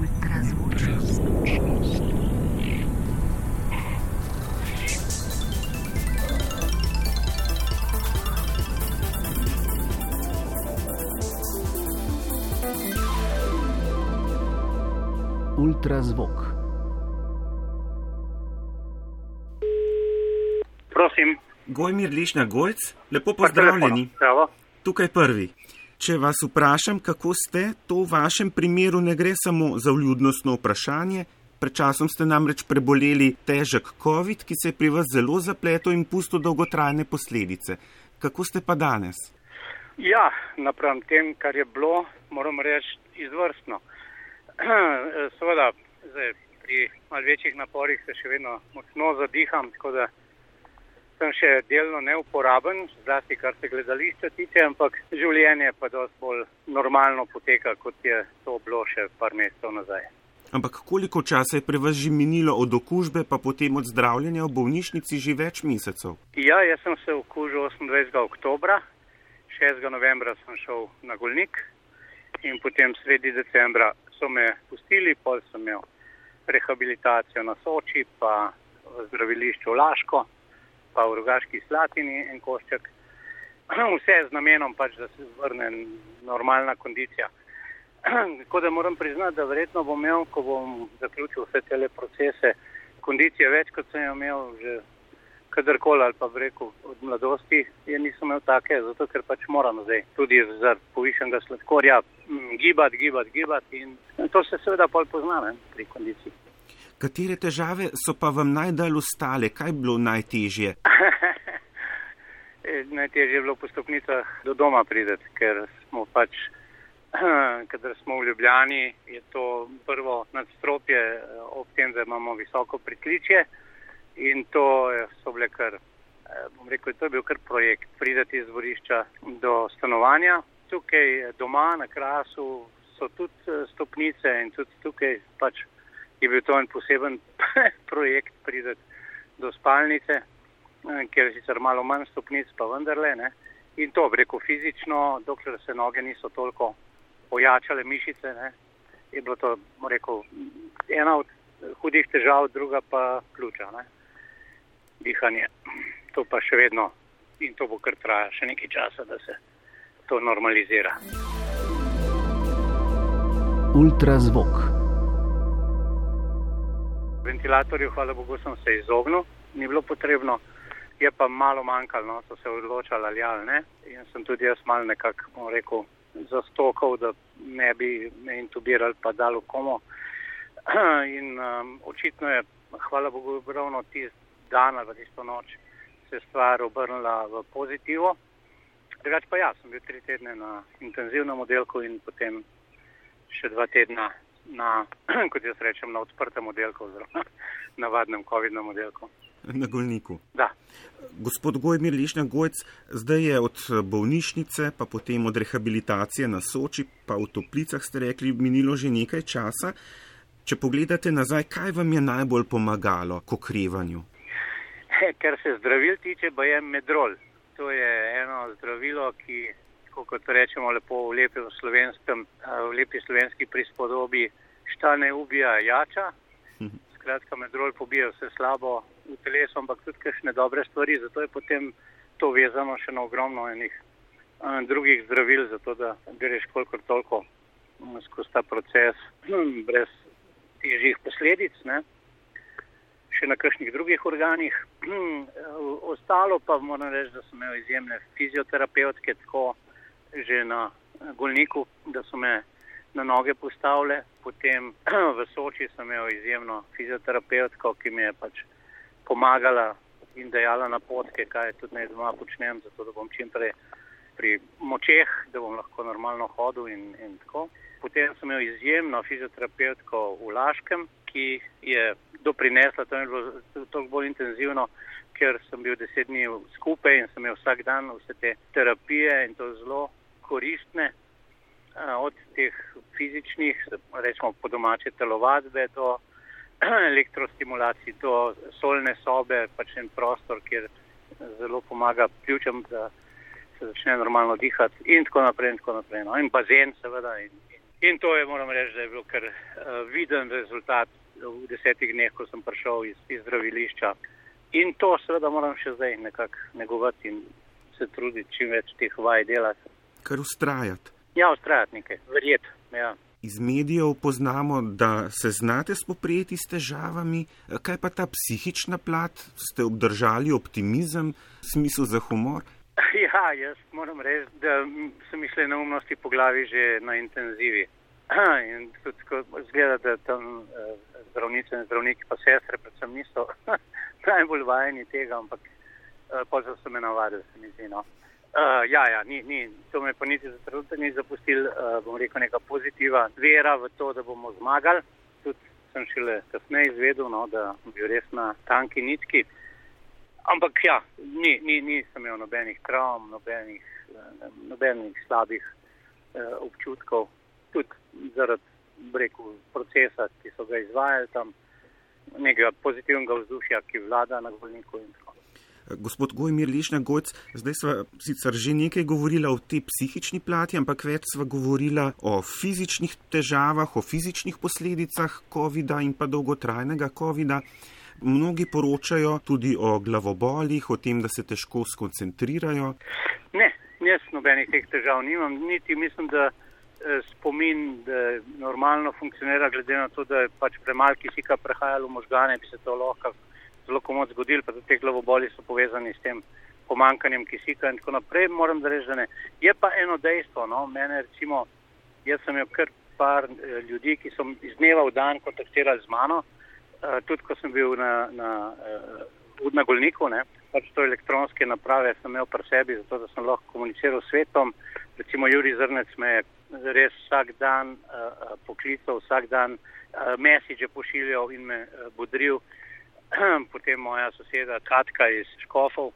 Ultrazvočnost. Ultrazvok. Prosim. Gojmir Lišnja Gojc, lepo pozdravljeni. Pravo. Tukaj prvi. Če vas vprašam, kako ste, to v vašem primeru ne gre samo za vljudnostno vprašanje. Pred časom ste namreč preboleli težek COVID, ki se je pri vas zelo zapletel in pustil dolgotrajne posledice. Kako ste pa danes? Ja, napram tem, kar je bilo, moram reči, izvrstno. Seveda, zdaj, pri malce večjih naporih se še vedno močno zadiham, tako da sem še delno neuporaben, zlasti kar se gledališča tiče, ampak življenje pa dosti bolj normalno poteka, kot je to bilo še par mesecev nazaj. Ampak koliko časa je pri vas že minilo od okužbe, pa potem od zdravljenja v bolnišnici že več mesecev? Ja, jaz sem se okužil 28. oktobra, 6. novembra sem šel na Golnik in potem sredi decembra so me pustili, pol sem imel rehabilitacijo na Soči, pa v zdravilišču Laško pa v rogaški slatini en košček. Vse z namenom pač, da se vrne normalna kondicija. Tako da moram priznati, da verjetno bom imel, ko bom zaključil vse te procese, kondicije več, kot sem imel že kadarkoli ali pa rekel od mladosti, je nisem imel take, zato ker pač moram zdaj tudi zaradi povišenega sladkorja gibati, gibati, gibati in to se seveda pol poznane pri kondiciji. Katere težave so pa vam najdalj ostale? Kaj je bilo najtežje? najtežje je bilo po stopnicah do doma prideti, ker smo pač, kadar smo v Ljubljani, je to prvo nadstropje, ob tem, da imamo visoko pritličje in to so bile kar, bom rekel, to je bil kar projekt, prideti iz dvorišča do stanovanja. Tukaj doma na krasu so tudi stopnice in tudi tukaj pač je bil to en poseben projekt prideti do spalnice, eh, ker je sicer malo manj stopnic, pa vendarle. Ne. In to, reko fizično, dokler se noge niso toliko ojačale mišice, ne, je bilo to, rekel, ena od hudih težav, druga pa ključa, ne. dihanje. To pa še vedno in to bo kar traja še nekaj časa, da se to normalizira. Ultrazvok ventilatorju, hvala Bogu, sem se izognil, ni bilo potrebno, je pa malo manjkalo, no, so se odločali ali ne. In sem tudi jaz mal nekako rekel, zastokal, da ne bi me intubirali, pa dal v komo. In um, očitno je, hvala Bogu, ravno tisti dan ali tisto noč se stvar obrnila v pozitivo. Drugač pa jaz sem bil tri tedne na intenzivnem oddelku in potem še dva tedna na, kot jaz rečem, na odprtem oddelku, oziroma na navadnem COVID-nem oddelku. Na Golniku. Da. Gospod Gojmir Lišnja Gojc, zdaj je od bolnišnice, pa potem od rehabilitacije na Soči, pa v toplicah ste rekli, minilo že nekaj časa. Če pogledate nazaj, kaj vam je najbolj pomagalo k okrevanju? Kar se zdravil tiče, pa je medrol. To je eno zdravilo, ki kot rečemo lepo v lepi, v slovenskem, v lepi slovenski prispodobi, šta ne ubija jača. Mhm. Skratka, medrol pobija vse slabo v telesu, ampak tudi kakšne dobre stvari. Zato je potem to vezano še na ogromno enih drugih zdravil, zato da greš kolikor toliko skozi ta proces brez težjih posledic. Ne? Še na kakšnih drugih organih. Ostalo pa moram reči, da sem imel izjemne fizioterapeutke, tako že na Golniku, da so me na noge postavile. Potem v Soči sem imel izjemno fizioterapeutko, ki mi je pač pomagala in dejala na potke, kaj tudi naj doma počnem, zato da bom čim prej pri močeh, da bom lahko normalno hodil in, in tako. Potem sem imel izjemno fizioterapeutko v Laškem, ki je doprinesla, to je bilo toliko bolj intenzivno, ker sem bil deset dni skupaj in sem imel vsak dan vse te terapije in to zelo koristne, od teh fizičnih, rečemo po domače telovadbe, do elektrostimulacij, do solne sobe, pač en prostor, kjer zelo pomaga pljučem, da se začne normalno dihati in tako naprej in tako naprej. No. In bazen seveda in, in to je, moram reči, da je bil kar uh, viden rezultat v desetih dneh, ko sem prišel iz, iz zdravilišča. In to seveda moram še zdaj nekako negovati in se truditi čim več teh vaj delati. Kar ustrajati. Ja, ustrajati nekaj, verjeti. Ja. Iz medijev poznamo, da se znate spoprijeti s težavami. Kaj pa ta psihična plat? Ste obdržali optimizem, smisel za humor? Ja, jaz moram reči, da so mi šle neumnosti po glavi že na intenzivi. In tudi zgleda, da tam zdravnice in zdravniki, pa sestre, predvsem niso najbolj vajeni tega, ampak pa so se me navadili, se mi zdi. No. Uh, ja, ja ni, ni, to me pa niti za trenutek ni zapustil, uh, bom rekel, neka pozitiva vera v to, da bomo zmagali. Tudi sem šele kasneje izvedel, no, da bi res na tanki nitki. Ampak ja, ni, ni, nisem imel nobenih travm, nobenih, nobenih slabih uh, občutkov, tudi zaradi breku procesa, ki so ga izvajali tam, nekega pozitivnega vzdušja, ki vlada na bolniku in tako. Gospod Gojmir Lišnja Gojc, zdaj sva sicer že nekaj govorila o tej psihični plati, ampak več sva govorila o fizičnih težavah, o fizičnih posledicah COVID-a in pa dolgotrajnega COVID-a. Mnogi poročajo tudi o glavobolih, o tem, da se težko skoncentrirajo. Ne, jaz nobenih teh težav nimam, niti mislim, da spomin da normalno funkcionira, glede na to, da je pač premalo kisika prehajalo v možgane, bi se to lahko zelo komod zgodili, pa tudi te glavoboli so povezani s tem pomankanjem kisika in tako naprej. Moram da reči, da ne. Je pa eno dejstvo, no, mene recimo, jaz sem imel kar par ljudi, ki so iz dneva v dan kontaktirali z mano, uh, tudi ko sem bil na, na, uh, na golniku, ne, pač to elektronske naprave sem imel pri sebi, zato da sem lahko komuniciral s svetom. Recimo Juri Zrnec me je res vsak dan uh, poklical, vsak dan uh, message pošiljal in me uh, bodril. potem moja soseda Katka iz Škofov,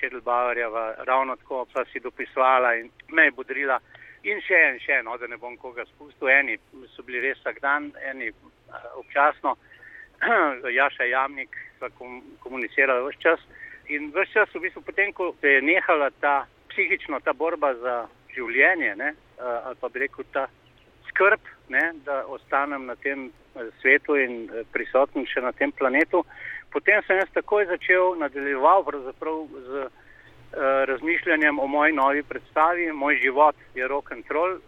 Šedl Bavarjeva, ravno tako pa si dopisovala in me je bodrila. In še en, še eno, da ne bom koga spustil. Eni so bili res vsak dan, eni uh, občasno. Jaša Jamnik sva kom, komunicirala vse čas. In vse čas v bistvu potem, ko se je nehala ta psihično, ta borba za življenje, ne, uh, ali pa bi rekel ta skrb, ne, da ostanem na tem svetu in prisoten še na tem planetu. Potem sem jaz takoj začel nadaljeval z uh, razmišljanjem o moji novi predstavi. Moj život je rock and roll.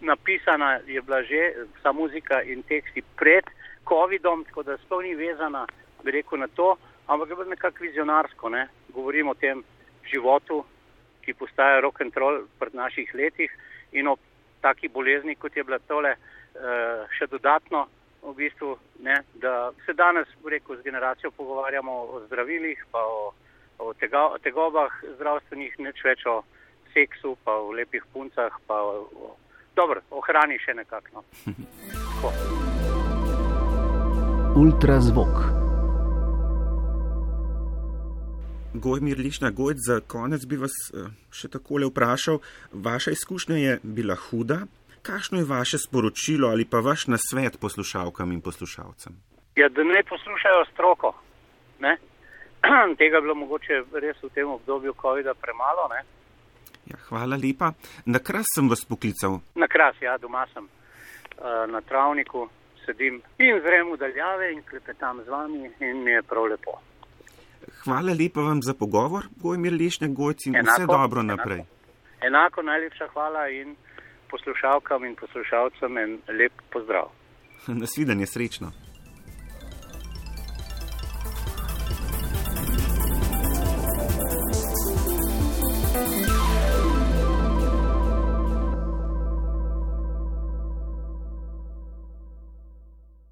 Napisana je bila že vsa muzika in teksti pred COVID-om, tako da sploh ni vezana, bi rekel, na to, ampak je bilo nekako vizionarsko. Ne? Govorim o tem životu, ki postaja rock and roll pred naših letih in o taki bolezni, kot je bila tole, še dodatno v bistvu, ne, da se danes rekel, z generacijo pogovarjamo o zdravilih, pa o, o tega, tegobah zdravstvenih, neč več o seksu, pa o lepih puncah, pa o, o, dobro, o hrani še nekako. No. Ultrazvok. Gojmir Lišna Gojc, za konec bi vas še takole vprašal. Vaša izkušnja je bila huda, Kakšno je vaše sporočilo ali pa vaš nasvet poslušalkam in poslušalcem? Ja, da ne poslušajo stroko. Ne? Tega je bilo mogoče res v tem obdobju COVID-a premalo. Ja, hvala lepa. Na kras sem vas poklical. Na kras, ja, doma sem. Na travniku sedim in zrem v daljave in klepetam z vami in mi je prav lepo. Hvala lepa vam za pogovor, Gojmir Lešnja Gojci in enako, vse dobro naprej. Enako, enako najlepša hvala in poslušalkam in poslušalcem en lep pozdrav. Nasvidenje, srečno.